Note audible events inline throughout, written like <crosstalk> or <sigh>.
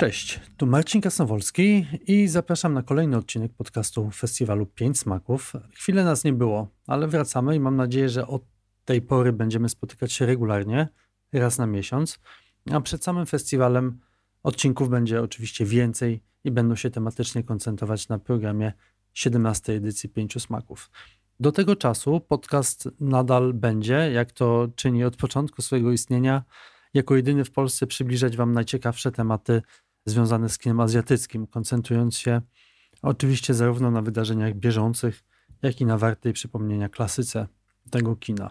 Cześć, tu Marcin Kasnowolski i zapraszam na kolejny odcinek podcastu Festiwalu 5 Smaków. Chwilę nas nie było, ale wracamy i mam nadzieję, że od tej pory będziemy spotykać się regularnie, raz na miesiąc. A przed samym festiwalem odcinków będzie oczywiście więcej i będą się tematycznie koncentrować na programie 17 edycji 5 Smaków. Do tego czasu podcast nadal będzie, jak to czyni od początku swojego istnienia, jako jedyny w Polsce przybliżać Wam najciekawsze tematy związane z kinem azjatyckim, koncentrując się oczywiście zarówno na wydarzeniach bieżących, jak i na wartej przypomnienia klasyce tego kina.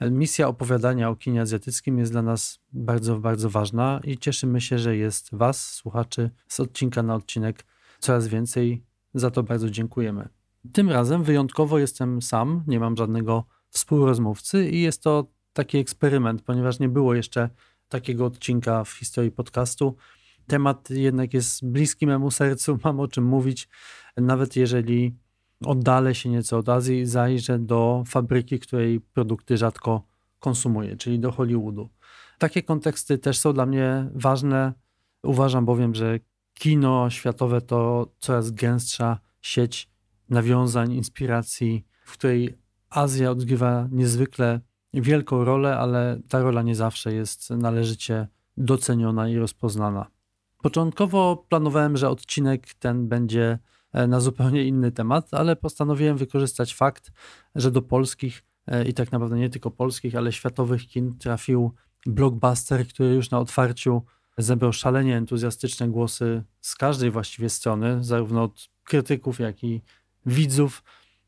Misja opowiadania o kinie azjatyckim jest dla nas bardzo, bardzo ważna i cieszymy się, że jest Was, słuchaczy, z odcinka na odcinek coraz więcej. Za to bardzo dziękujemy. Tym razem wyjątkowo jestem sam, nie mam żadnego współrozmówcy i jest to taki eksperyment, ponieważ nie było jeszcze takiego odcinka w historii podcastu. Temat jednak jest bliski memu sercu, mam o czym mówić, nawet jeżeli oddalę się nieco od Azji i zajrzę do fabryki, której produkty rzadko konsumuję, czyli do Hollywoodu. Takie konteksty też są dla mnie ważne. Uważam bowiem, że kino światowe to coraz gęstsza sieć nawiązań, inspiracji, w której Azja odgrywa niezwykle wielką rolę, ale ta rola nie zawsze jest należycie doceniona i rozpoznana. Początkowo planowałem, że odcinek ten będzie e, na zupełnie inny temat, ale postanowiłem wykorzystać fakt, że do polskich e, i tak naprawdę nie tylko polskich, ale światowych kin trafił blockbuster, który już na otwarciu zebrał szalenie entuzjastyczne głosy z każdej właściwie strony, zarówno od krytyków, jak i widzów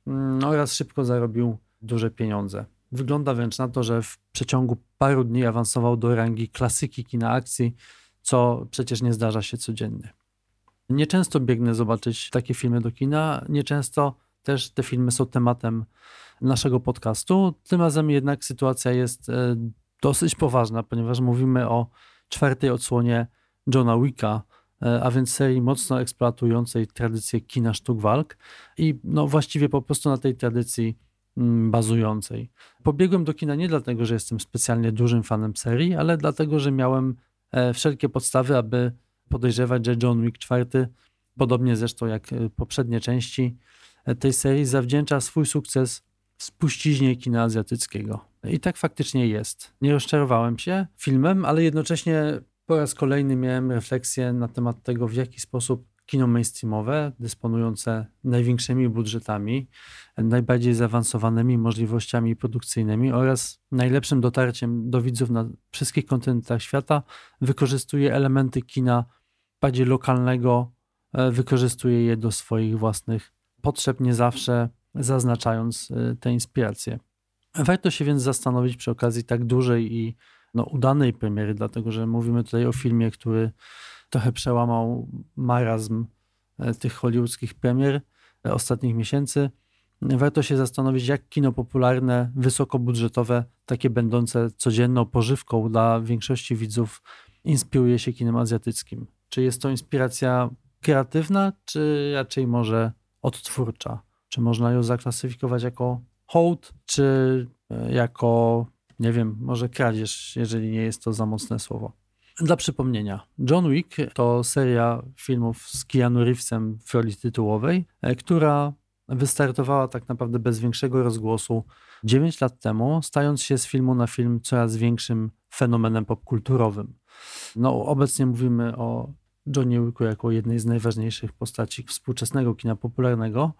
mm, oraz szybko zarobił duże pieniądze. Wygląda wręcz na to, że w przeciągu paru dni awansował do rangi klasyki kina akcji, co przecież nie zdarza się codziennie. Nieczęsto biegnę zobaczyć takie filmy do kina, nieczęsto też te filmy są tematem naszego podcastu. Tym razem jednak sytuacja jest e, dosyć poważna, ponieważ mówimy o czwartej odsłonie Johna Wicka, e, a więc serii mocno eksploatującej tradycję kina sztuk walk i no właściwie po prostu na tej tradycji mm, bazującej. Pobiegłem do kina nie dlatego, że jestem specjalnie dużym fanem serii, ale dlatego, że miałem wszelkie podstawy, aby podejrzewać, że John Wick IV, podobnie zresztą jak e, poprzednie części e, tej serii, zawdzięcza swój sukces spuściźnie kina azjatyckiego. I tak faktycznie jest. Nie rozczarowałem się filmem, ale jednocześnie po raz kolejny miałem refleksję na temat tego, w jaki sposób kino mainstreamowe, dysponujące największymi budżetami, najbardziej zaawansowanymi możliwościami produkcyjnymi oraz najlepszym dotarciem do widzów na wszystkich kontynentach świata, wykorzystuje elementy kina bardziej lokalnego, e, wykorzystuje je do swoich własnych potrzeb, nie zawsze zaznaczając e, te inspiracje. Warto się więc zastanowić przy okazji tak dużej i no, udanej premiery, dlatego że mówimy tutaj o filmie, który trochę przełamał marazm e, tych hollywoodzkich premier e, ostatnich miesięcy. Warto się zastanowić, jak kino popularne, wysokobudżetowe, takie będące codzienną pożywką dla większości widzów, inspiruje się kinem azjatyckim. Czy jest to inspiracja kreatywna, czy raczej może odtwórcza? Czy można ją zaklasyfikować jako hołd, czy e, jako, nie wiem, może kradzież, jeżeli nie jest to za mocne słowo? Dla przypomnienia, John Wick to seria filmów z Keanu Reevesem w roli tytułowej, e, która wystartowała tak naprawdę bez większego rozgłosu 9 lat temu, stając się z filmu na film coraz większym fenomenem popkulturowym. No, obecnie mówimy o Johnie Wicku jako jednej z najważniejszych postaci współczesnego kina popularnego.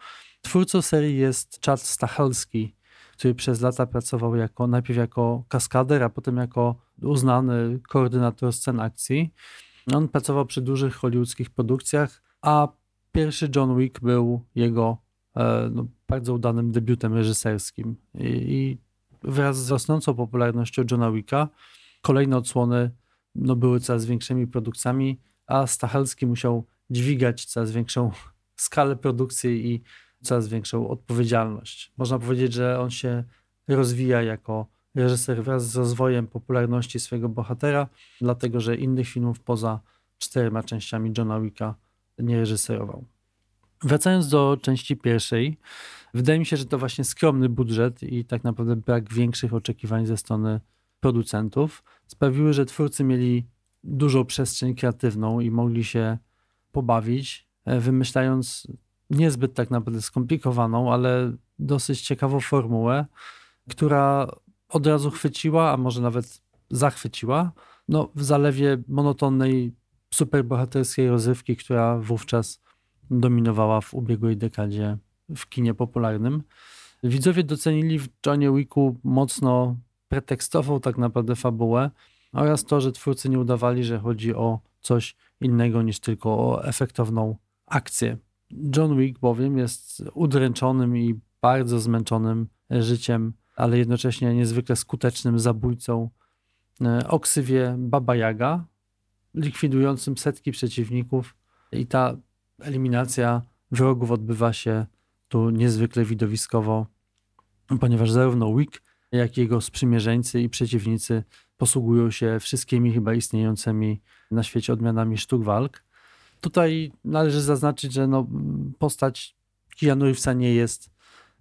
Twórcą serii jest Chad Stachelski, który przez lata pracował jako, najpierw jako kaskader, a potem jako uznany koordynator scen akcji. On pracował przy dużych hollywoodzkich produkcjach, a pierwszy John Wick był jego e, no, bardzo udanym debiutem reżyserskim. I, I, wraz z rosnącą popularnością Johna Wicka kolejne odsłony no, były coraz większymi produkcjami, a Stachelski musiał dźwigać coraz większą <laughs> skalę produkcji i coraz większą odpowiedzialność. Można powiedzieć, że on się rozwija jako reżyser wraz z rozwojem popularności swojego bohatera, dlatego że innych filmów poza czterema częściami Johna Wicka nie reżyserował. Wracając do części pierwszej, wydaje mi się, że to właśnie skromny budżet i tak naprawdę brak większych oczekiwań ze strony producentów sprawiły, że twórcy mieli dużą przestrzeń kreatywną i mogli się pobawić, e, wymyślając niezbyt tak naprawdę skomplikowaną, ale dosyć ciekawą formułę, która od razu chwyciła, a może nawet zachwyciła, no, w zalewie monotonnej, superbohaterskiej rozrywki, która wówczas dominowała w ubiegłej dekadzie w kinie popularnym. Widzowie docenili w Johnie Wicku mocno pretekstową tak naprawdę fabułę oraz to, że twórcy nie udawali, że chodzi o coś innego niż tylko o efektowną akcję. John Wick bowiem jest udręczonym i bardzo zmęczonym życiem, ale jednocześnie niezwykle skutecznym zabójcą e, o ksywie Baba Yaga, likwidującym setki przeciwników i ta eliminacja wrogów odbywa się tu niezwykle widowiskowo, ponieważ zarówno Wick, jak i jego sprzymierzeńcy i przeciwnicy posługują się wszystkimi chyba istniejącymi na świecie odmianami sztuk walk. Tutaj należy zaznaczyć, że no, postać Keanu Reevesa nie jest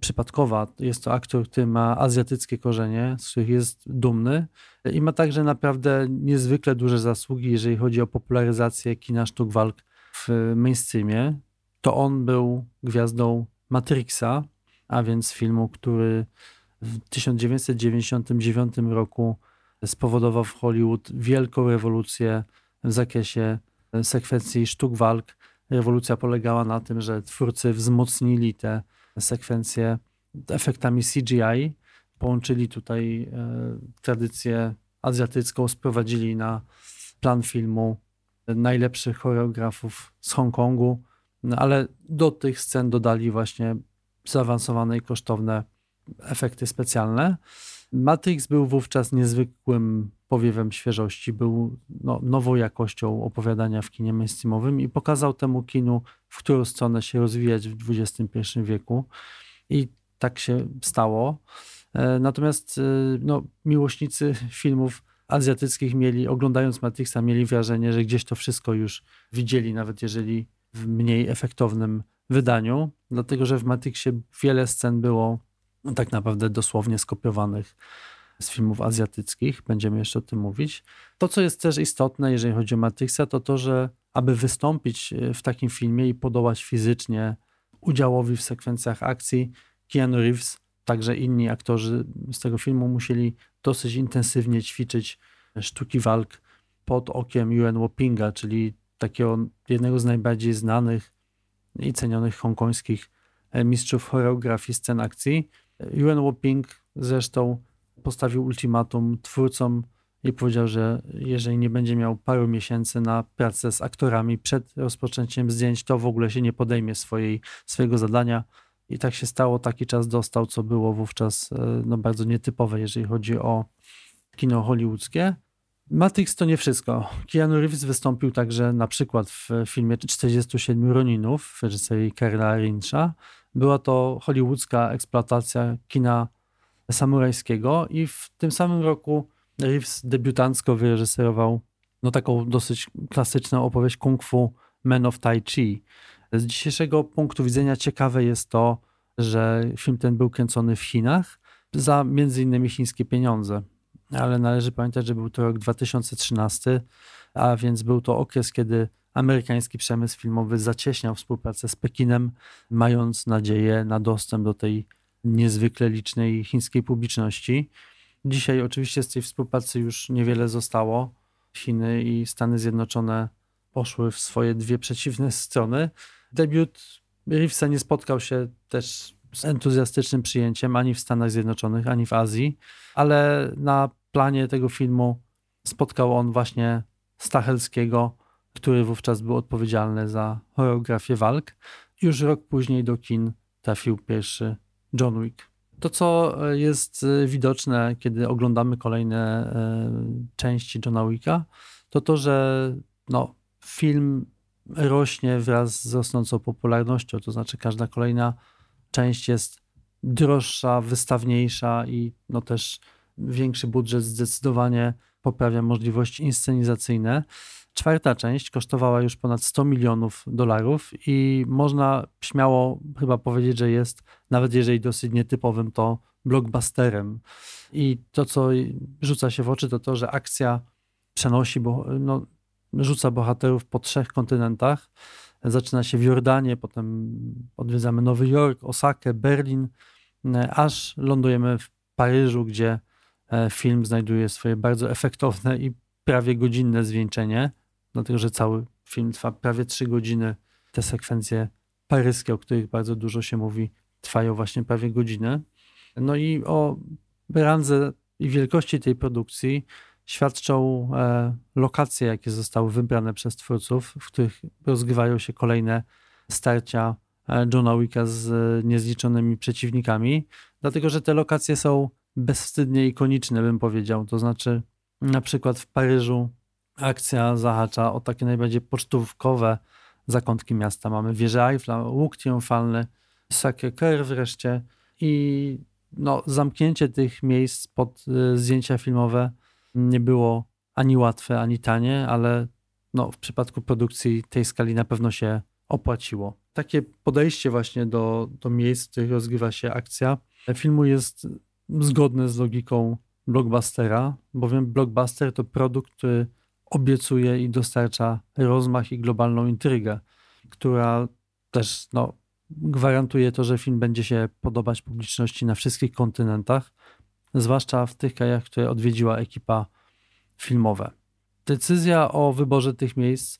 przypadkowa. Jest to aktor, który ma azjatyckie korzenie, z których jest dumny i ma także naprawdę niezwykle duże zasługi, jeżeli chodzi o popularyzację kina sztuk walk w mainstreamie. To on był gwiazdą Matrixa, a więc filmu, który w 1999 roku spowodował w Hollywood wielką rewolucję w zakresie sekwencji sztuk walk. Rewolucja polegała na tym, że twórcy wzmocnili te sekwencje efektami CGI, połączyli tutaj e, tradycję azjatycką, sprowadzili na plan filmu najlepszych choreografów z Hongkongu, no, ale do tych scen dodali właśnie zaawansowane i kosztowne efekty specjalne. Matrix był wówczas niezwykłym powiewem świeżości, był no, nową jakością opowiadania w kinie mainstreamowym i pokazał temu kinu, w którą stronę się rozwijać w XXI wieku. I tak się stało. E, natomiast e, no, miłośnicy filmów azjatyckich mieli, oglądając Matrixa, mieli wrażenie, że gdzieś to wszystko już widzieli, nawet jeżeli w mniej efektownym wydaniu, dlatego że w Matrixie wiele scen było tak naprawdę dosłownie skopiowanych z filmów azjatyckich. Będziemy jeszcze o tym mówić. To, co jest też istotne, jeżeli chodzi o Matrixa, to to, że aby wystąpić e, w takim filmie i podołać fizycznie udziałowi w sekwencjach akcji, Keanu Reeves, także inni aktorzy z tego filmu musieli dosyć intensywnie ćwiczyć sztuki walk pod okiem Yuen Wopinga, czyli takiego jednego z najbardziej znanych i cenionych hongkońskich e, mistrzów choreografii scen akcji. Yuen Woping zresztą postawił ultimatum twórcom i powiedział, że jeżeli nie będzie miał paru miesięcy na pracę z aktorami przed rozpoczęciem zdjęć, to w ogóle się nie podejmie swojej, swojego zadania. I tak się stało, taki czas dostał, co było wówczas e, no, bardzo nietypowe, jeżeli chodzi o kino hollywoodzkie. Matrix to nie wszystko. Keanu Reeves wystąpił także na przykład w filmie 47 Roninów w reżyserii Karla Rincha. Była to hollywoodzka eksploatacja kina samurajskiego i w tym samym roku Reeves debiutancko wyreżyserował no, taką dosyć klasyczną opowieść kung fu Men of Tai Chi. Z dzisiejszego punktu widzenia ciekawe jest to, że film ten był kręcony w Chinach za między innymi chińskie pieniądze. Ale należy pamiętać, że był to rok 2013, a więc był to okres, kiedy amerykański przemysł filmowy zacieśniał współpracę z Pekinem, mając nadzieję na dostęp do tej niezwykle licznej chińskiej publiczności. Dzisiaj oczywiście z tej współpracy już niewiele zostało. Chiny i Stany Zjednoczone poszły w swoje dwie przeciwne strony. Debiut Reevesa nie spotkał się też z entuzjastycznym przyjęciem ani w Stanach Zjednoczonych, ani w Azji, ale na planie tego filmu spotkał on właśnie Stachelskiego, który wówczas był odpowiedzialny za choreografię walk. Już rok później do kin trafił pierwszy John Wick. To, co jest widoczne, kiedy oglądamy kolejne e, części Johna Wicka, to to, że no, film rośnie wraz z rosnącą popularnością, to znaczy każda kolejna część jest droższa, wystawniejsza i no też większy budżet zdecydowanie poprawia możliwości inscenizacyjne. Czwarta część kosztowała już ponad 100 milionów dolarów i można śmiało chyba powiedzieć, że jest, nawet jeżeli dosyć nietypowym, to blockbusterem. I to, co rzuca się w oczy, to to, że akcja przenosi, bo no, rzuca bohaterów po trzech kontynentach. Zaczyna się w Jordanie, potem odwiedzamy Nowy Jork, Osakę, Berlin, aż lądujemy w Paryżu, gdzie film znajduje swoje bardzo efektowne i prawie godzinne zwieńczenie, dlatego że cały film trwa prawie trzy godziny. Te sekwencje paryskie, o których bardzo dużo się mówi, trwają właśnie prawie godzinę. No i o randze i wielkości tej produkcji świadczą e, lokacje, jakie zostały wybrane przez twórców, w których rozgrywają się kolejne starcia e, Johna Wicka z e, niezliczonymi przeciwnikami, dlatego że te lokacje są bezwstydnie ikoniczne, bym powiedział. To znaczy, na przykład w Paryżu akcja zahacza o takie najbardziej pocztówkowe zakątki miasta. Mamy wieżę Eiffla, łuk triumfalny, Sacré-Cœur wreszcie i no, zamknięcie tych miejsc pod y, zdjęcia filmowe nie było ani łatwe, ani tanie, ale no, w przypadku produkcji tej skali na pewno się opłaciło. Takie podejście właśnie do, do miejsc, w których rozgrywa się akcja filmu jest zgodne z logiką blockbustera, bowiem blockbuster to produkt, który obiecuje i dostarcza rozmach i globalną intrygę, która też no, gwarantuje to, że film będzie się podobać publiczności na wszystkich kontynentach, zwłaszcza w tych krajach, które odwiedziła ekipa filmowa. Decyzja o wyborze tych miejsc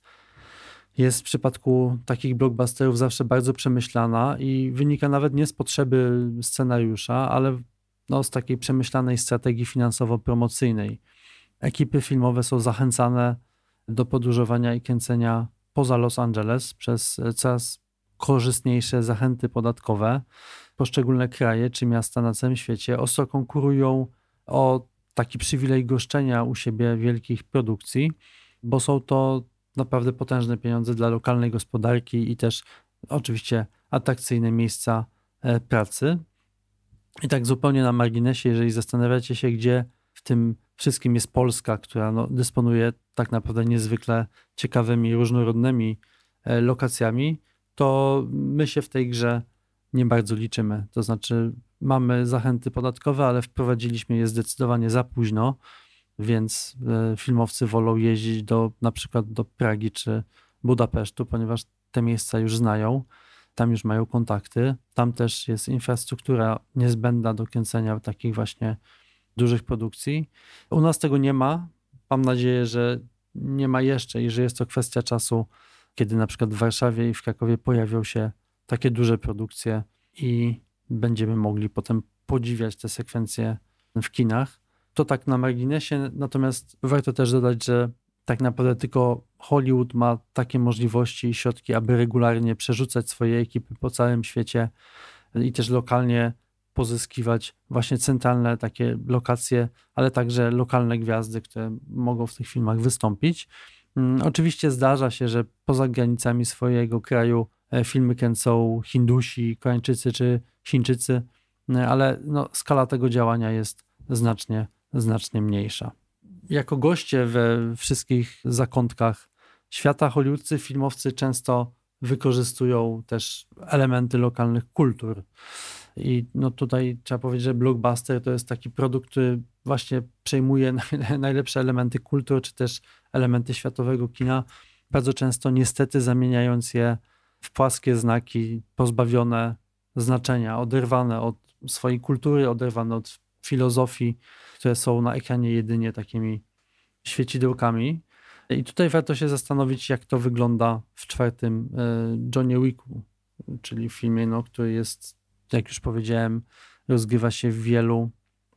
jest w przypadku takich blockbusterów zawsze bardzo przemyślana i wynika nawet nie z potrzeby scenariusza, ale no, z takiej przemyślanej strategii finansowo-promocyjnej. Ekipy filmowe są zachęcane do podróżowania i kręcenia poza Los Angeles przez coraz korzystniejsze zachęty podatkowe. Poszczególne kraje czy miasta na całym świecie ostro konkurują o taki przywilej goszczenia u siebie wielkich produkcji, bo są to naprawdę potężne pieniądze dla lokalnej gospodarki i też oczywiście atrakcyjne miejsca e, pracy. I tak zupełnie na marginesie, jeżeli zastanawiacie się, gdzie w tym wszystkim jest Polska, która no, dysponuje tak naprawdę niezwykle ciekawymi, różnorodnymi e, lokacjami, to my się w tej grze nie bardzo liczymy. To znaczy, mamy zachęty podatkowe, ale wprowadziliśmy je zdecydowanie za późno, więc e, filmowcy wolą jeździć do, na przykład do Pragi czy Budapesztu, ponieważ te miejsca już znają, tam już mają kontakty. Tam też jest infrastruktura niezbędna do kręcenia takich właśnie dużych produkcji. U nas tego nie ma. Mam nadzieję, że nie ma jeszcze i że jest to kwestia czasu, kiedy na przykład w Warszawie i w Krakowie pojawią się takie duże produkcje i będziemy mogli potem podziwiać te sekwencje w kinach. To tak na marginesie, natomiast warto też dodać, że tak naprawdę tylko Hollywood ma takie możliwości i środki, aby regularnie przerzucać swoje ekipy po całym świecie i też lokalnie pozyskiwać właśnie centralne takie lokacje, ale także lokalne gwiazdy, które mogą w tych filmach wystąpić. Mm, oczywiście zdarza się, że poza granicami swojego kraju e, filmy kręcą Hindusi, Koreańczycy czy Chińczycy, e, ale no, skala tego działania jest znacznie, znacznie mniejsza. Jako goście we wszystkich zakątkach świata hollywoodzcy filmowcy często wykorzystują też elementy lokalnych kultur. I no tutaj trzeba powiedzieć, że blockbuster to jest taki produkt, który właśnie przejmuje <laughs> najlepsze elementy kultury, czy też elementy światowego kina, bardzo często niestety zamieniając je w płaskie znaki, pozbawione znaczenia, oderwane od swojej kultury, oderwane od filozofii, które są na ekranie jedynie takimi świecidełkami. I tutaj warto się zastanowić, jak to wygląda w czwartym e, Johnie Wicku, czyli w filmie, no, który jest jak już powiedziałem, rozgrywa się w wielu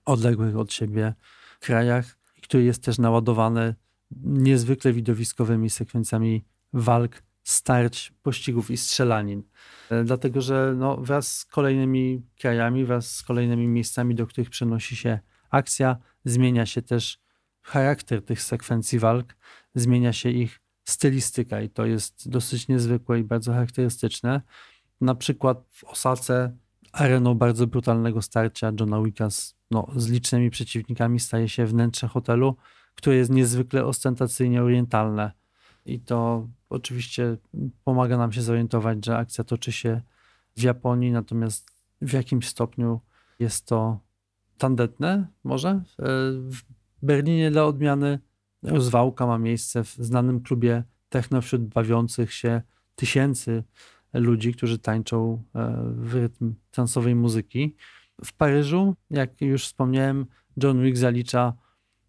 odległych od siebie krajach, który jest też naładowany niezwykle widowiskowymi sekwencjami walk, starć, pościgów i strzelanin. E, dlatego, że no, wraz z kolejnymi krajami, wraz z kolejnymi miejscami, do których przenosi się akcja, zmienia się też charakter tych sekwencji walk, zmienia się ich stylistyka i to jest dosyć niezwykłe i bardzo charakterystyczne. Na przykład w Osace areną bardzo brutalnego starcia Johna Wicka z, no, z licznymi przeciwnikami staje się wnętrze hotelu, które jest niezwykle ostentacyjnie orientalne. I to oczywiście pomaga nam się zorientować, że akcja toczy się w Japonii, natomiast w jakimś stopniu jest to tandetne może. E, w Berlinie dla odmiany rozwałka ma miejsce w znanym klubie techno wśród bawiących się tysięcy ludzi, którzy tańczą e, w rytm transowej muzyki. W Paryżu, jak już wspomniałem, John Wick zalicza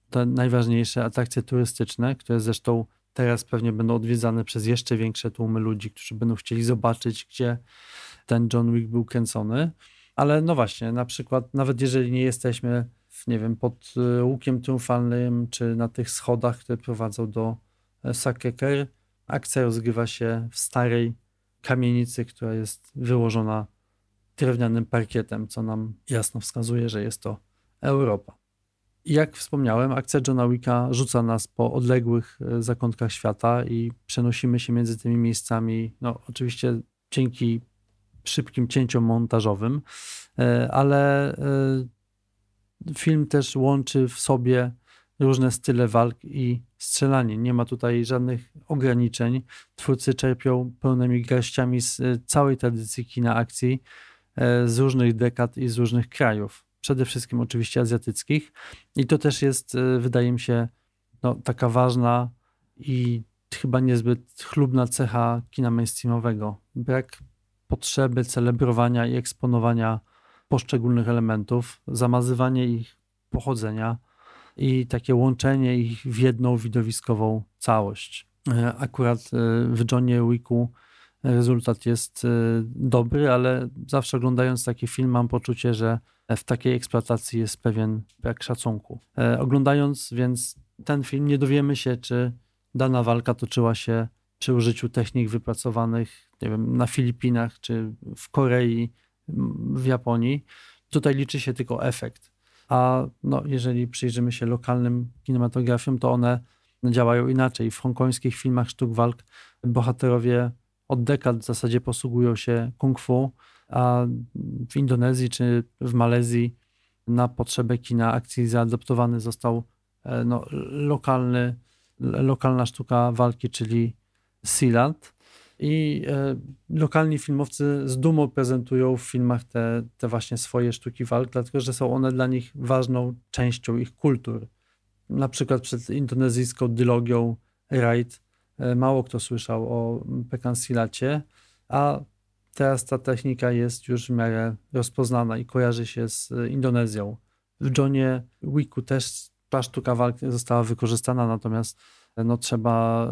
te najważniejsze atrakcje turystyczne, które zresztą teraz pewnie będą odwiedzane przez jeszcze większe tłumy ludzi, którzy będą chcieli zobaczyć, gdzie ten John Wick był kręcony. Ale no właśnie, na przykład, nawet jeżeli nie jesteśmy, nie wiem, pod e, łukiem triumfalnym, czy na tych schodach, które prowadzą do e, Sacré-Cœur, akcja rozgrywa się w starej kamienicy, która jest wyłożona drewnianym parkietem, co nam jasno wskazuje, że jest to Europa. Jak wspomniałem, akcja Johna Wicka rzuca nas po odległych e, zakątkach świata i przenosimy się między tymi miejscami, no oczywiście dzięki szybkim cięciom montażowym, e, ale film też łączy w sobie różne style walk i strzelanie. Nie ma tutaj żadnych ograniczeń. Twórcy czerpią pełnymi garściami z całej tradycji kina akcji, z różnych dekad i z różnych krajów przede wszystkim oczywiście azjatyckich. I to też jest, e, wydaje mi się, no, taka ważna i chyba niezbyt chlubna cecha kina mainstreamowego. Brak potrzeby celebrowania i eksponowania poszczególnych elementów, zamazywanie ich pochodzenia i takie łączenie ich w jedną widowiskową całość. E, akurat e, w Johnie Wicku rezultat jest dobry, ale zawsze oglądając taki film mam poczucie, że w takiej eksploatacji jest pewien brak szacunku. E, oglądając więc ten film, nie dowiemy się, czy dana walka toczyła się przy użyciu technik wypracowanych nie wiem, na Filipinach, czy w Korei, w Japonii. Tutaj liczy się tylko efekt. A no, jeżeli przyjrzymy się lokalnym kinematografiom, to one działają inaczej. W hongkońskich filmach sztuk walk bohaterowie od dekad w zasadzie posługują się kung fu, a w Indonezji czy w Malezji na potrzebę kina akcji zaadoptowany został e, no, lokalny, lokalna sztuka walki, czyli Silat. I e, lokalni filmowcy z dumą prezentują w filmach te, te właśnie swoje sztuki walk, dlatego że są one dla nich ważną częścią ich kultur. Na przykład przed indonezyjską dylogią Raid e, mało kto słyszał o Pekan Silacie, a teraz ta technika jest już w miarę rozpoznana i kojarzy się z Indonezją. W Johnie Wicku też ta sztuka walki została wykorzystana, natomiast no, trzeba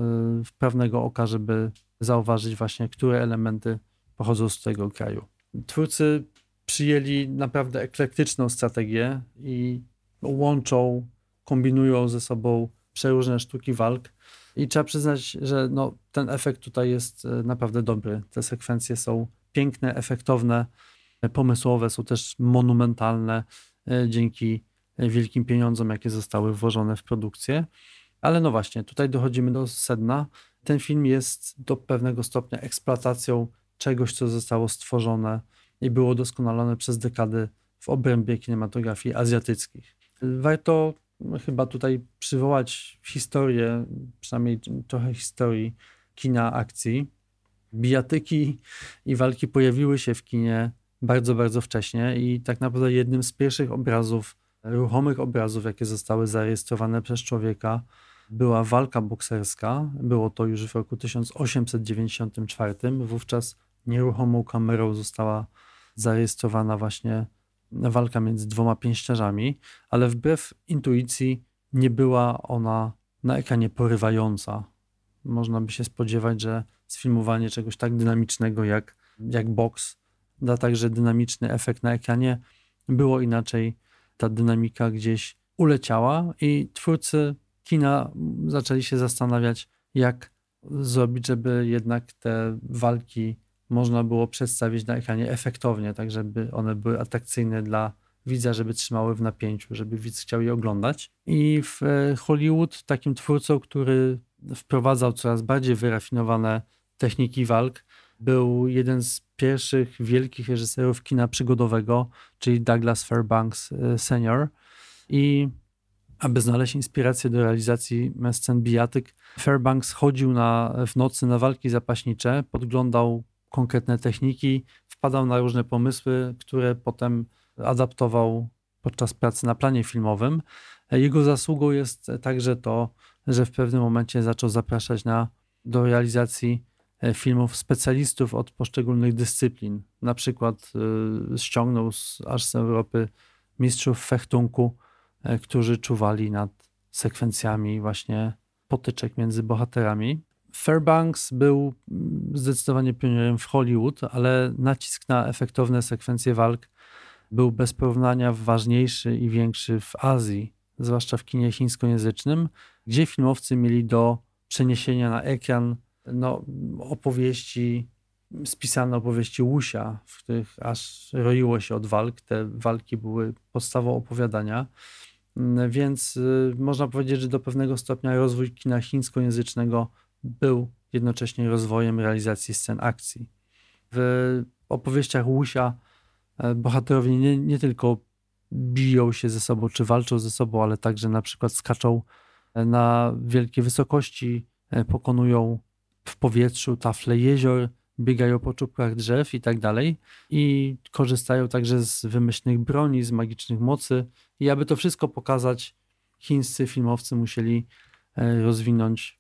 pewnego oka, żeby zauważyć właśnie, które elementy pochodzą z tego kraju. Twórcy przyjęli naprawdę eklektyczną strategię i łączą, kombinują ze sobą przeróżne sztuki walk. I trzeba przyznać, że no, ten efekt tutaj jest e, naprawdę dobry. Te sekwencje są piękne, efektowne, e, pomysłowe, są też monumentalne e, dzięki wielkim pieniądzom, jakie zostały włożone w produkcję. Ale no właśnie, tutaj dochodzimy do sedna. Ten film jest do pewnego stopnia eksploatacją czegoś, co zostało stworzone i było doskonalone przez dekady w obrębie kinematografii azjatyckich. Warto chyba tutaj przywołać historię, przynajmniej trochę historii kina akcji. Bijatyki i walki pojawiły się w kinie bardzo, bardzo wcześnie i tak naprawdę jednym z pierwszych obrazów, ruchomych obrazów, jakie zostały zarejestrowane przez człowieka, była walka bokserska. Było to już w roku 1894. Wówczas nieruchomą kamerą została zarejestrowana właśnie walka między dwoma pięściarzami, ale wbrew intuicji nie była ona na ekranie porywająca. Można by się spodziewać, że sfilmowanie czegoś tak dynamicznego jak, jak boks da także dynamiczny efekt na ekranie. Było inaczej, ta dynamika gdzieś uleciała i twórcy kina zaczęli się zastanawiać, jak zrobić, żeby jednak te walki można było przedstawić na ekranie efektownie, tak żeby one były atrakcyjne dla widza, żeby trzymały w napięciu, żeby widz chciał je oglądać. I w e, Hollywood takim twórcą, który wprowadzał coraz bardziej wyrafinowane techniki walk, był jeden z pierwszych wielkich reżyserów kina przygodowego, czyli Douglas Fairbanks e, senior. I aby znaleźć inspirację do realizacji scen bijatyk, Fairbanks chodził na, w nocy na walki zapaśnicze, podglądał konkretne techniki, wpadał na różne pomysły, które potem adaptował podczas pracy na planie filmowym. Jego zasługą jest także to, że w pewnym momencie zaczął zapraszać na, do realizacji e, filmów specjalistów od poszczególnych dyscyplin. Na przykład y, ściągnął z, aż z Europy mistrzów fechtunku, którzy czuwali nad sekwencjami właśnie potyczek między bohaterami. Fairbanks był mm, zdecydowanie pionierem w Hollywood, ale nacisk na efektowne sekwencje walk był bez porównania ważniejszy i większy w Azji, zwłaszcza w kinie chińskojęzycznym, gdzie filmowcy mieli do przeniesienia na ekran no, opowieści, spisane opowieści Łusia, w których aż roiło się od walk. Te walki były podstawą opowiadania. Więc y, można powiedzieć, że do pewnego stopnia rozwój kina chińskojęzycznego był jednocześnie rozwojem realizacji scen akcji. W opowieściach Łusia e, bohaterowie nie, nie tylko biją się ze sobą czy walczą ze sobą, ale także na przykład skaczą e, na wielkie wysokości, e, pokonują w powietrzu tafle jezior, biegają po czubkach drzew i tak dalej. I korzystają także z wymyślnych broni, z magicznych mocy. I aby to wszystko pokazać, chińscy filmowcy musieli rozwinąć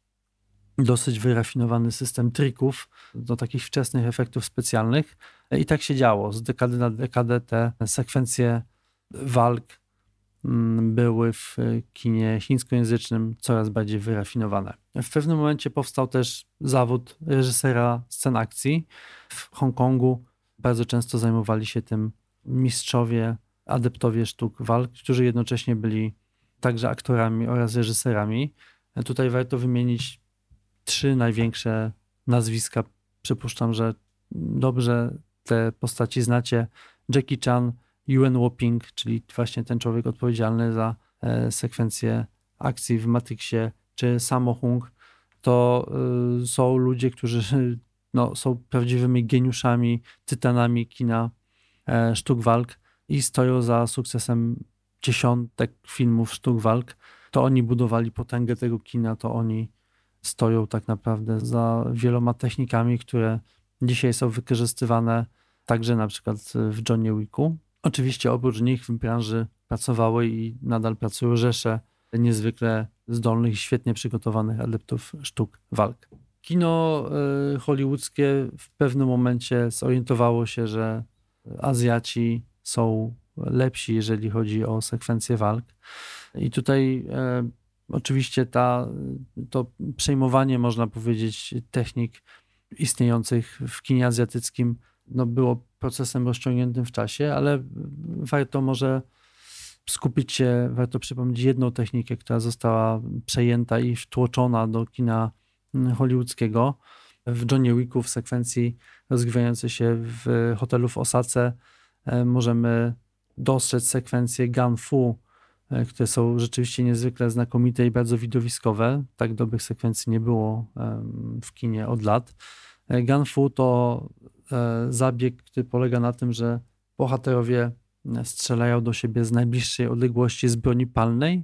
dosyć wyrafinowany system trików do takich wczesnych efektów specjalnych. I tak się działo. Z dekady na dekadę te sekwencje walk były w kinie chińskojęzycznym coraz bardziej wyrafinowane. W pewnym momencie powstał też zawód reżysera scen akcji. W Hongkongu bardzo często zajmowali się tym mistrzowie, adeptowie sztuk walk, którzy jednocześnie byli także aktorami oraz reżyserami. Tutaj warto wymienić trzy największe nazwiska. Przypuszczam, że dobrze te postaci znacie. Jackie Chan, Yuen Woping, czyli właśnie ten człowiek odpowiedzialny za e, sekwencję akcji w Matrixie, czy Sammo Hung, to y, są ludzie, którzy <laughs> no, są prawdziwymi geniuszami, tytanami kina e, sztuk walk i stoją za sukcesem dziesiątek filmów sztuk walk. To oni budowali potęgę tego kina, to oni stoją tak naprawdę za wieloma technikami, które dzisiaj są wykorzystywane także na przykład w Johnny Wicku. Oczywiście oprócz nich w branży pracowały i nadal pracują rzesze niezwykle zdolnych i świetnie przygotowanych adeptów sztuk walk. Kino e, hollywoodzkie w pewnym momencie zorientowało się, że Azjaci są lepsi, jeżeli chodzi o sekwencję walk. I tutaj e, Oczywiście ta, to przejmowanie, można powiedzieć, technik istniejących w kinie azjatyckim no było procesem rozciągniętym w czasie, ale warto może skupić się, warto przypomnieć jedną technikę, która została przejęta i wtłoczona do kina hollywoodzkiego. W Johnny Wicku w sekwencji rozgrywającej się w hotelu w Osace e, możemy dostrzec sekwencję Gun Fu, E, które są rzeczywiście niezwykle znakomite i bardzo widowiskowe. Tak dobrych sekwencji nie było w kinie od lat. E, Gunfu to e, zabieg, który polega na tym, że bohaterowie strzelają do siebie z najbliższej odległości z broni palnej,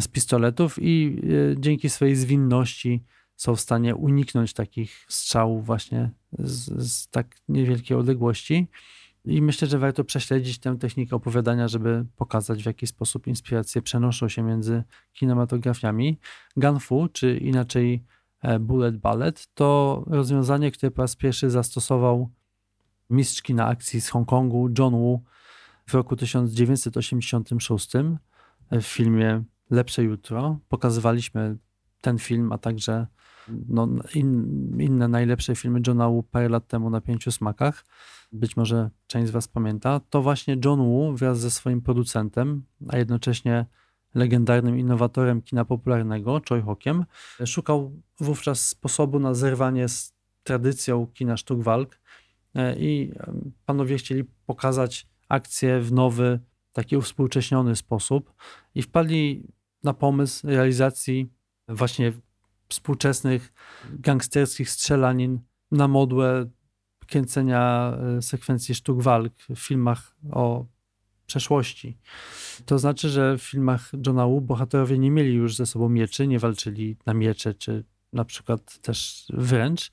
z pistoletów i dzięki swojej zwinności są w stanie uniknąć takich strzałów właśnie z, z tak niewielkiej odległości. I myślę, że warto prześledzić tę technikę opowiadania, żeby pokazać, w jaki sposób inspiracje przenoszą się między kinematografiami. Gunfu, czy inaczej e, Bullet Ballet, to rozwiązanie, które po raz pierwszy zastosował mistrz kina akcji z Hongkongu John Woo w roku 1986 w filmie Lepsze Jutro. Pokazywaliśmy ten film, a także no, in, inne najlepsze filmy Johna Woo parę lat temu na Pięciu Smakach być może część z Was pamięta, to właśnie John Woo wraz ze swoim producentem, a jednocześnie legendarnym innowatorem kina popularnego, Choi Hokiem, szukał wówczas sposobu na zerwanie z tradycją kina sztuk walk e, i panowie chcieli pokazać akcję w nowy, taki uwspółcześniony sposób i wpadli na pomysł realizacji właśnie współczesnych gangsterskich strzelanin na modłę kręcenia e, sekwencji sztuk walk w filmach o przeszłości. To znaczy, że w filmach Johna Woo bohaterowie nie mieli już ze sobą mieczy, nie walczyli na miecze, czy na przykład też wręcz,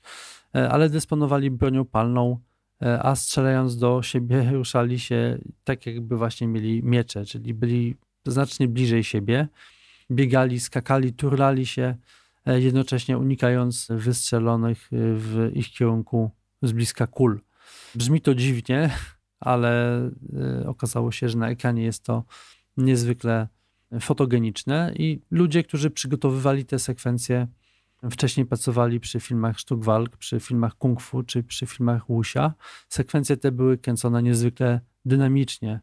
e, ale dysponowali bronią palną, e, a strzelając do siebie <laughs> ruszali się tak, jakby właśnie mieli miecze, czyli byli znacznie bliżej siebie. biegali, skakali, turlali się, e, jednocześnie unikając wystrzelonych w ich kierunku z bliska kul. Brzmi to dziwnie, ale okazało się, że na ekranie jest to niezwykle fotogeniczne i ludzie, którzy przygotowywali te sekwencje, wcześniej pracowali przy filmach sztuk walk, przy filmach kung fu czy przy filmach wuxia. Sekwencje te były kręcone niezwykle dynamicznie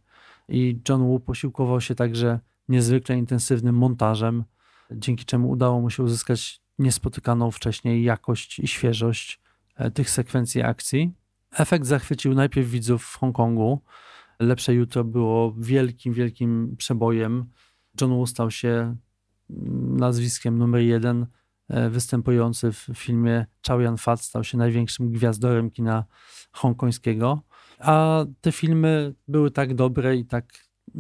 i John Woo posiłkował się także niezwykle intensywnym montażem, dzięki czemu udało mu się uzyskać niespotykaną wcześniej jakość i świeżość e, tych sekwencji akcji. Efekt zachwycił najpierw widzów w Hongkongu. Lepsze Jutro było wielkim, wielkim przebojem. John Woo stał się nazwiskiem numer jeden e, występujący w filmie Chow Yun Fat stał się największym gwiazdorem kina hongkońskiego. A te filmy były tak dobre i tak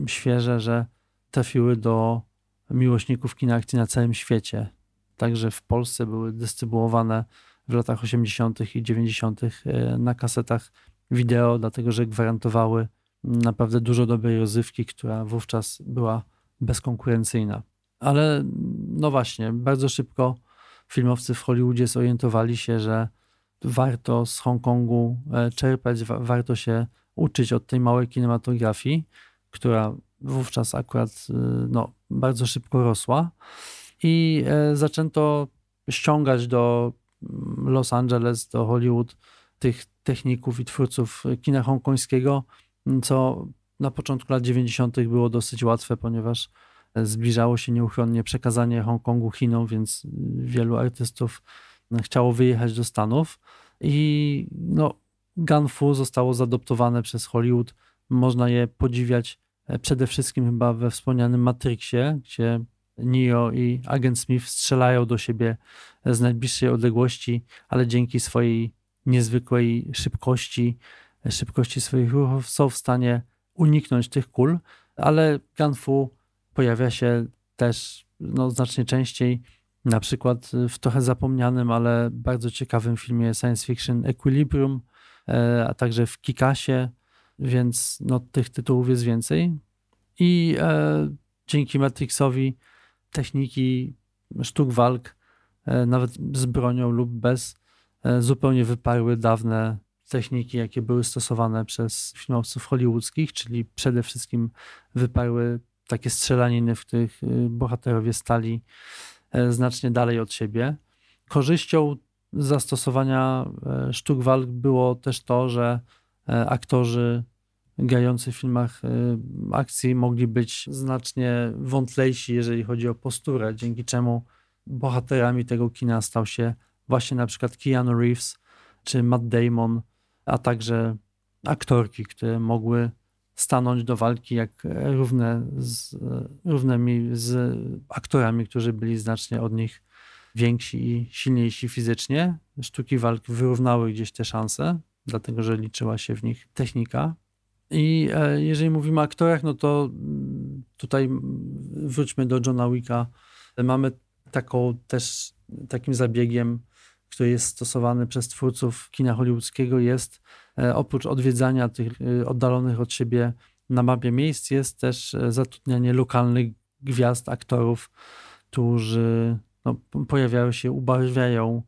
świeże, że trafiły do miłośników kina akcji na całym świecie. Także w Polsce były dystrybuowane w latach 80. i 90. E, na kasetach wideo, dlatego że gwarantowały naprawdę dużo dobrej rozrywki, która wówczas była bezkonkurencyjna. Ale no właśnie, bardzo szybko filmowcy w Hollywoodzie zorientowali się, że warto z Hongkongu e, czerpać, warto się uczyć od tej małej kinematografii, która wówczas akurat e, no, bardzo szybko rosła. I zaczęto ściągać do Los Angeles, do Hollywood tych techników i twórców kina hongkońskiego, co na początku lat 90. było dosyć łatwe, ponieważ zbliżało się nieuchronnie przekazanie Hongkongu Chinom, więc wielu artystów chciało wyjechać do Stanów i no, Gunfu zostało zadoptowane przez Hollywood. Można je podziwiać e, przede wszystkim chyba we wspomnianym Matrixie, gdzie Neo i agent Smith strzelają do siebie z najbliższej odległości, ale dzięki swojej niezwykłej szybkości, szybkości swoich ruchów są w stanie uniknąć tych kul, ale Gunfu pojawia się też no, znacznie częściej na przykład w trochę zapomnianym, ale bardzo ciekawym filmie science fiction Equilibrium, e, a także w Kikasie, więc no, tych tytułów jest więcej. I e, dzięki Matrixowi techniki sztuk walk, e, nawet z bronią lub bez, e, zupełnie wyparły dawne techniki, jakie były stosowane przez filmowców hollywoodzkich, czyli przede wszystkim wyparły takie strzelaniny, w których y, bohaterowie stali E, znacznie dalej od siebie. Korzyścią zastosowania e, sztuk walk było też to, że e, aktorzy grający w filmach akcji mogli być znacznie wątlejsi, jeżeli chodzi o posturę, dzięki czemu bohaterami tego kina stał się właśnie na przykład Keanu Reeves czy Matt Damon, a także aktorki, które mogły stanąć do walki jak równe z, równymi z aktorami, którzy byli znacznie od nich więksi i silniejsi fizycznie. Sztuki walk wyrównały gdzieś te szanse, dlatego że liczyła się w nich technika. I e, jeżeli mówimy o aktorach, no to tutaj wróćmy do Johna Wicka. Mamy taką też takim zabiegiem, który jest stosowany przez twórców kina hollywoodzkiego, jest E, oprócz odwiedzania tych e, oddalonych od siebie na mapie miejsc, jest też zatrudnianie lokalnych gwiazd, aktorów, którzy no, pojawiają się, ubarwiają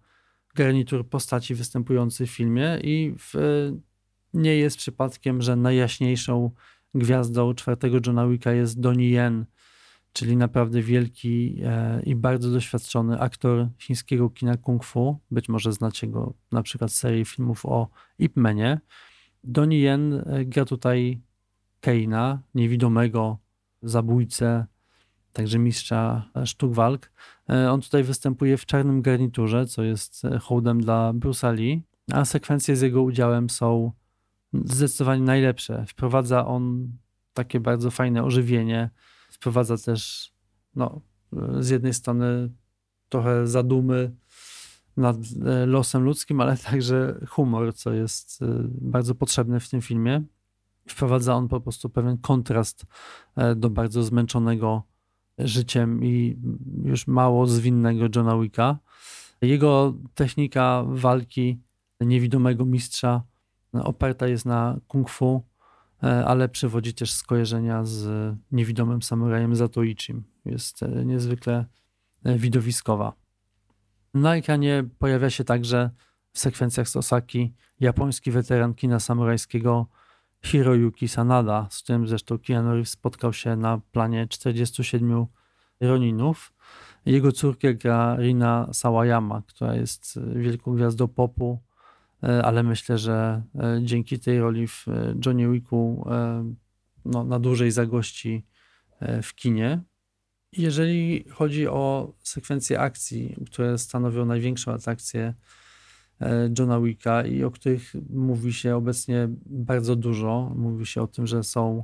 garnitur postaci występujących w filmie i w, nie jest przypadkiem, że najjaśniejszą gwiazdą czwartego Johna Wicka jest Donnie Yen, czyli naprawdę wielki e, i bardzo doświadczony aktor chińskiego kina kung fu. Być może znacie go na przykład z serii filmów o Ip Manie. Donnie Yen e, gra tutaj Keina, niewidomego zabójcę, także mistrza sztuk walk. E, on tutaj występuje w czarnym garniturze, co jest hołdem dla Bruce'a Lee, a sekwencje z jego udziałem są zdecydowanie najlepsze. Wprowadza on takie bardzo fajne ożywienie, wprowadza też no, z jednej strony trochę zadumy nad e, losem ludzkim, ale <laughs> także humor, co jest e, bardzo potrzebne w tym filmie. Wprowadza on po prostu pewien kontrast e, do bardzo zmęczonego życiem i już mało zwinnego Johna Wicka. Jego technika walki niewidomego mistrza oparta jest na kung fu, E, ale przywodzi też skojarzenia z niewidomym samurajem Zatoichim. jest niezwykle widowiskowa. Na ekranie pojawia się także w sekwencjach z Osaki japoński weteran kina samurajskiego Hiroyuki Sanada, z którym zresztą Keanu Reeves spotkał się na planie 47 Roninów. Jego córkę gra Rina Sawayama, która jest wielką gwiazdą popu, e, ale myślę, że e, dzięki tej roli w e, Johnny Wicku no, na dłużej zagości w kinie. Jeżeli chodzi o sekwencje akcji, które stanowią największą atrakcję E, Johna Wicka i o których mówi się obecnie bardzo dużo. Mówi się o tym, że są,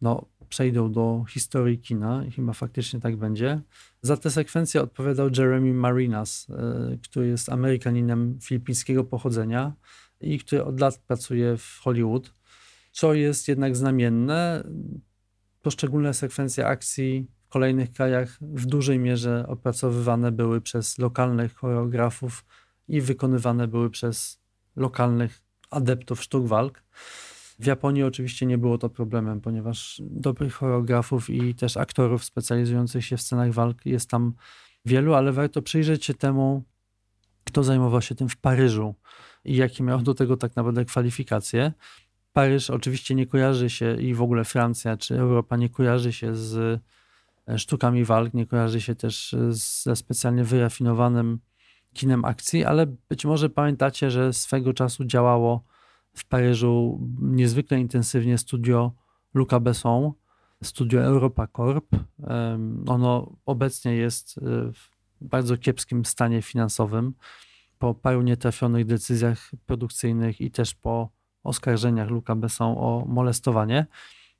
no, przejdą do historii kina i chyba faktycznie tak będzie. Za tę sekwencję odpowiadał Jeremy Marinas, e, który jest Amerykaninem filipińskiego pochodzenia i który od lat pracuje w Hollywood, co jest jednak znamienne. Poszczególne sekwencje akcji w kolejnych krajach w dużej mierze opracowywane były przez lokalnych choreografów, i wykonywane były przez lokalnych adeptów sztuk walk. W Japonii oczywiście nie było to problemem, ponieważ dobrych choreografów i też aktorów specjalizujących się w scenach walk jest tam wielu, ale warto przyjrzeć się temu, kto zajmował się tym w Paryżu i jakie miał do tego tak naprawdę kwalifikacje. Paryż oczywiście nie kojarzy się i w ogóle Francja czy Europa nie kojarzy się z e, sztukami walk, nie kojarzy się też ze specjalnie wyrafinowanym kinem akcji, ale być może pamiętacie, że swego czasu działało w Paryżu niezwykle intensywnie studio Luca Besson, studio Europa Corp. Ono obecnie jest e, w bardzo kiepskim stanie finansowym po paru nietrafionych decyzjach produkcyjnych i też po oskarżeniach Luca Besson o molestowanie,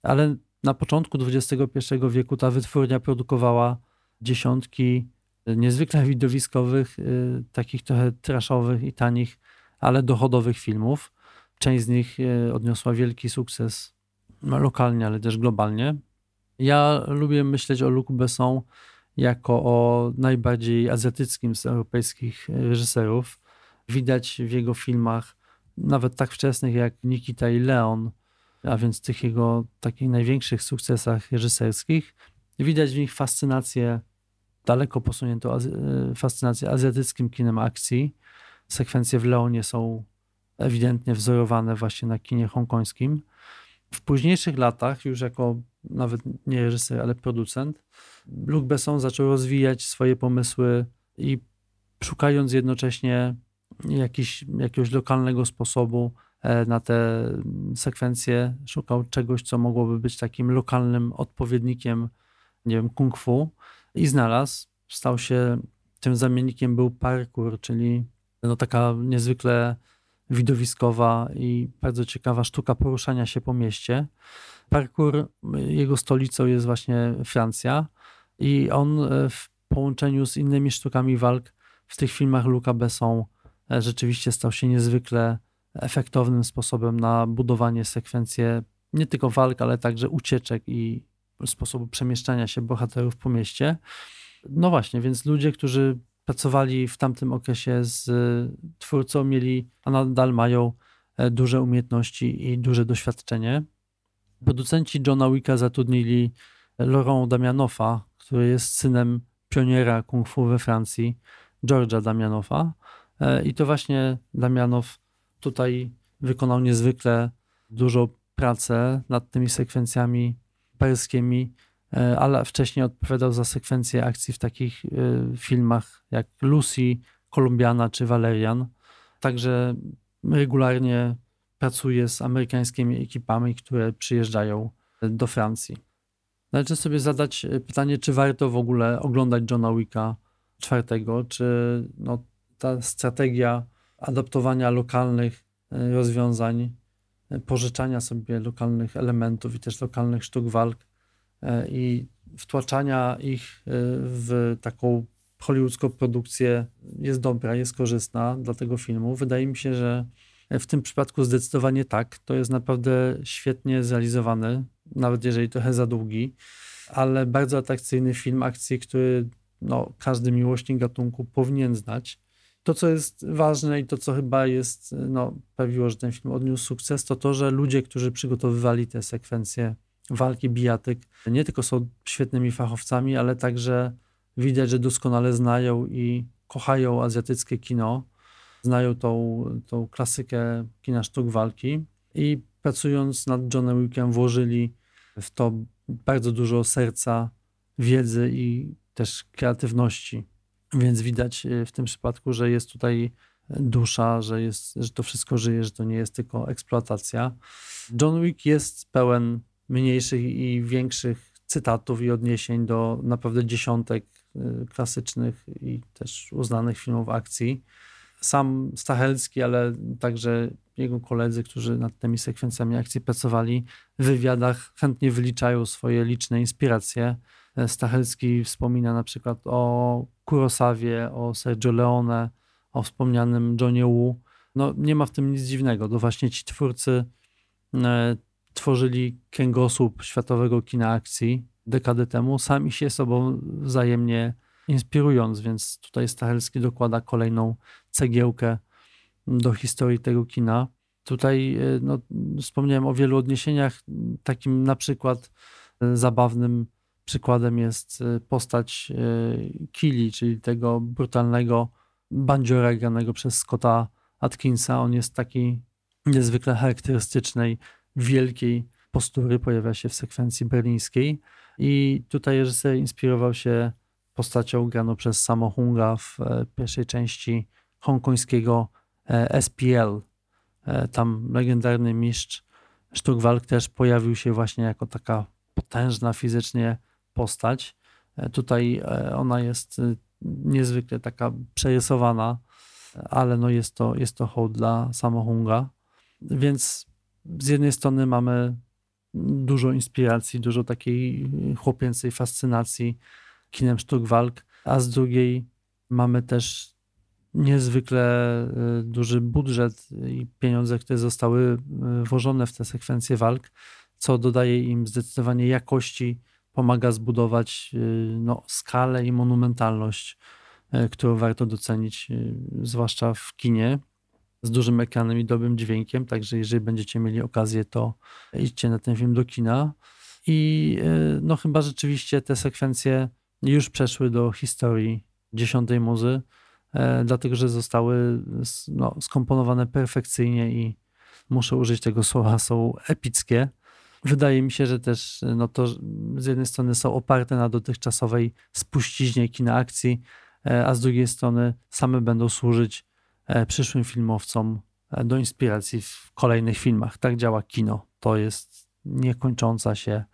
ale na początku XXI wieku ta wytwórnia produkowała dziesiątki niezwykle widowiskowych, y, takich trochę traszowych i tanich, ale dochodowych filmów. Część z nich y, odniosła wielki sukces lokalnie, ale też globalnie. Ja lubię myśleć o Luc Besson jako o najbardziej azjatyckim z europejskich reżyserów. Widać w jego filmach, nawet tak wczesnych jak Nikita i Leon, a więc tych jego takich największych sukcesach reżyserskich, widać w nich fascynację daleko posuniętą e, fascynację azjatyckim kinem akcji. Sekwencje w Leonie są ewidentnie wzorowane właśnie na kinie hongkońskim. W późniejszych latach, już jako nawet nie reżyser, ale producent, Luc Besson zaczął rozwijać swoje pomysły i szukając jednocześnie jakiś, jakiegoś lokalnego sposobu e, na te sekwencje, szukał czegoś, co mogłoby być takim lokalnym odpowiednikiem, nie wiem, kung fu i znalazł. Stał się, tym zamiennikiem był parkour, czyli no taka niezwykle widowiskowa i bardzo ciekawa sztuka poruszania się po mieście. Parkour, jego stolicą jest właśnie Francja i on e, w połączeniu z innymi sztukami walk w tych filmach Luca Besson e, rzeczywiście stał się niezwykle efektownym sposobem na budowanie sekwencji nie tylko walk, ale także ucieczek i sposobu przemieszczania się bohaterów po mieście. No właśnie, więc ludzie, którzy pracowali w tamtym okresie z twórcą, mieli, a nadal mają e, duże umiejętności i duże doświadczenie. Producenci Johna Wicka zatrudnili Laurent Damianofa, który jest synem pioniera kung fu we Francji, George'a Damianofa. E, I to właśnie Damianow tutaj wykonał niezwykle dużą pracę nad tymi sekwencjami paryskimi, e, ale wcześniej odpowiadał za sekwencję akcji w takich e, filmach jak Lucy, Kolumbiana czy Valerian. Także regularnie pracuje z amerykańskimi ekipami, które przyjeżdżają do Francji. Należy sobie zadać pytanie, czy warto w ogóle oglądać Johna Wicka czwartego, czy no, ta strategia adaptowania lokalnych e, rozwiązań pożyczania sobie lokalnych elementów i też lokalnych sztuk walk e, i wtłaczania ich e, w taką hollywoodzką produkcję jest dobra, jest korzystna dla tego filmu. Wydaje mi się, że w tym przypadku zdecydowanie tak. To jest naprawdę świetnie zrealizowany, nawet jeżeli trochę za długi, ale bardzo atrakcyjny film akcji, który no, każdy miłośnik gatunku powinien znać. To, co jest ważne i to, co chyba jest, no, sprawiło, że ten film odniósł sukces, to to, że ludzie, którzy przygotowywali te sekwencje walki bijatyk nie tylko są świetnymi fachowcami, ale także widać, że doskonale znają i kochają azjatyckie kino, znają tą, tą klasykę kina sztuk walki i pracując nad Johnem Wickiem włożyli w to bardzo dużo serca, wiedzy i też kreatywności. Więc widać e, w tym przypadku, że jest tutaj dusza, że, jest, że to wszystko żyje, że to nie jest tylko eksploatacja. John Wick jest pełen mniejszych i większych cytatów i odniesień do naprawdę dziesiątek y, klasycznych i też uznanych filmów akcji. Sam Stachelski, ale także jego koledzy, którzy nad tymi sekwencjami akcji pracowali, w wywiadach chętnie wyliczają swoje liczne inspiracje. Stachelski wspomina na przykład o Kurosawie, o Sergio Leone, o wspomnianym Johnie Wu. No, nie ma w tym nic dziwnego. To właśnie ci twórcy e, tworzyli kręgosłup światowego kina akcji dekady temu, sami się sobą wzajemnie inspirując, więc tutaj Stachelski dokłada kolejną cegiełkę do historii tego kina. Tutaj e, no, wspomniałem o wielu odniesieniach. Takim na przykład e, zabawnym przykładem jest postać Kili, czyli tego brutalnego bandziora granego przez Scotta Atkinsa. On jest taki niezwykle charakterystycznej, wielkiej postury, pojawia się w sekwencji berlińskiej. I tutaj reżyser inspirował się postacią graną przez Samo Hunga w e, pierwszej części hongkońskiego e, SPL. E, tam legendarny mistrz sztuk walk też pojawił się właśnie jako taka potężna fizycznie postać. Tutaj ona jest niezwykle taka przerysowana, ale no jest, to, jest to hołd dla samohunga. Więc z jednej strony mamy dużo inspiracji, dużo takiej chłopięcej fascynacji kinem sztuk walk, a z drugiej mamy też niezwykle y, duży budżet i pieniądze, które zostały y, włożone w te sekwencje walk, co dodaje im zdecydowanie jakości pomaga zbudować y, no, skalę i monumentalność, którą warto docenić, zwłaszcza w kinie z dużym ekranem i dobrym dźwiękiem. Także jeżeli będziecie mieli okazję, to idźcie na ten film do kina. I no chyba rzeczywiście te sekwencje już przeszły do historii dziesiątej muzy, e, dlatego że zostały no, skomponowane perfekcyjnie i muszę użyć tego słowa, są epickie. Wydaje mi się, że też no to z jednej strony są oparte na dotychczasowej spuściźnie kina akcji, e, a z drugiej strony same będą służyć e, przyszłym filmowcom e, do inspiracji w kolejnych filmach. Tak działa kino. To jest niekończąca się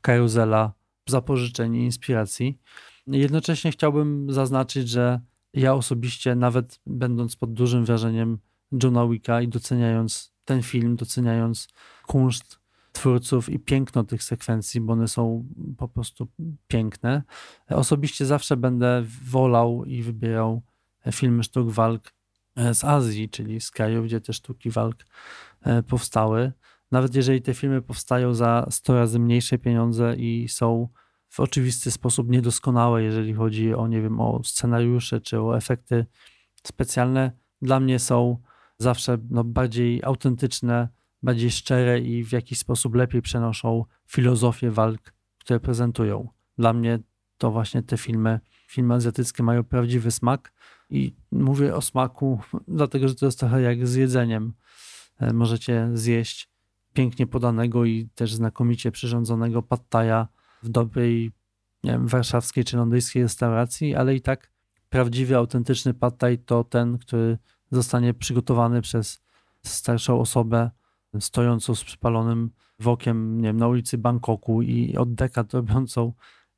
karuzela zapożyczeń i inspiracji. Jednocześnie chciałbym zaznaczyć, że ja osobiście, nawet będąc pod dużym wrażeniem Johna Wicka i doceniając ten film, doceniając kunszt twórców i piękno tych sekwencji, bo one są po prostu piękne. Osobiście zawsze będę wolał i wybierał filmy sztuk walk e, z Azji, czyli z krajów, gdzie te sztuki walk e, powstały. Nawet jeżeli te filmy powstają za 100 razy mniejsze pieniądze i są w oczywisty sposób niedoskonałe, jeżeli chodzi o, nie wiem, o scenariusze czy o efekty specjalne, dla mnie są zawsze no, bardziej autentyczne, bardziej szczere i w jakiś sposób lepiej przenoszą filozofię walk, które prezentują. Dla mnie to właśnie te filmy, filmy azjatyckie mają prawdziwy smak i mówię o smaku, <laughs> dlatego że to jest trochę jak z jedzeniem. E, możecie zjeść pięknie podanego i też znakomicie przyrządzonego pattaja w dobrej, nie wiem, warszawskiej czy londyńskiej restauracji, ale i tak prawdziwy, autentyczny pattaj to ten, który zostanie przygotowany przez starszą osobę stojącą z przypalonym wokiem nie wiem, na ulicy Bangkoku i od dekad robiącą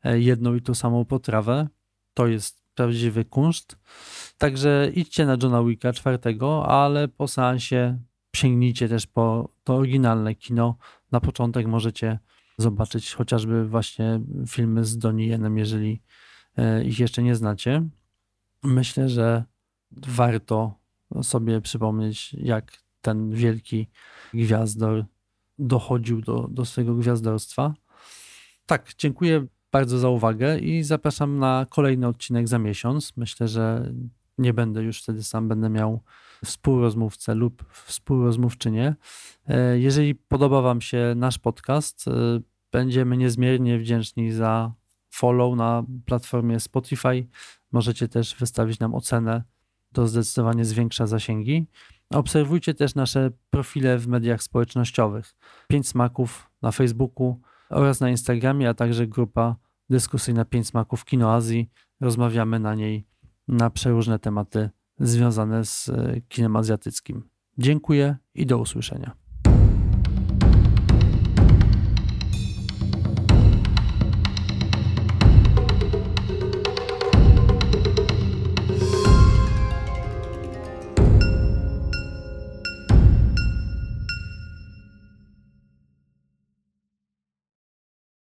e, jedną i tą samą potrawę. To jest prawdziwy kunszt. Także idźcie na Johna Wicka czwartego, ale po seansie sięgnijcie też po to oryginalne kino. Na początek możecie zobaczyć chociażby właśnie filmy z Donnie Yenem, jeżeli e, ich jeszcze nie znacie. Myślę, że warto sobie przypomnieć, jak ten wielki gwiazdor dochodził do, do swojego gwiazdorstwa. Tak, dziękuję bardzo za uwagę i zapraszam na kolejny odcinek za miesiąc. Myślę, że nie będę już wtedy sam, będę miał współrozmówcę lub współrozmówczynię. E, jeżeli podoba Wam się nasz podcast, e, Będziemy niezmiernie wdzięczni za follow na platformie Spotify. Możecie też wystawić nam ocenę. To zdecydowanie zwiększa zasięgi. Obserwujcie też nasze profile w mediach społecznościowych. Pięć smaków na Facebooku oraz na Instagramie, a także grupa dyskusyjna Pięć smaków Kino Azji. Rozmawiamy na niej na przeróżne tematy związane z e, kinem azjatyckim. Dziękuję i do usłyszenia.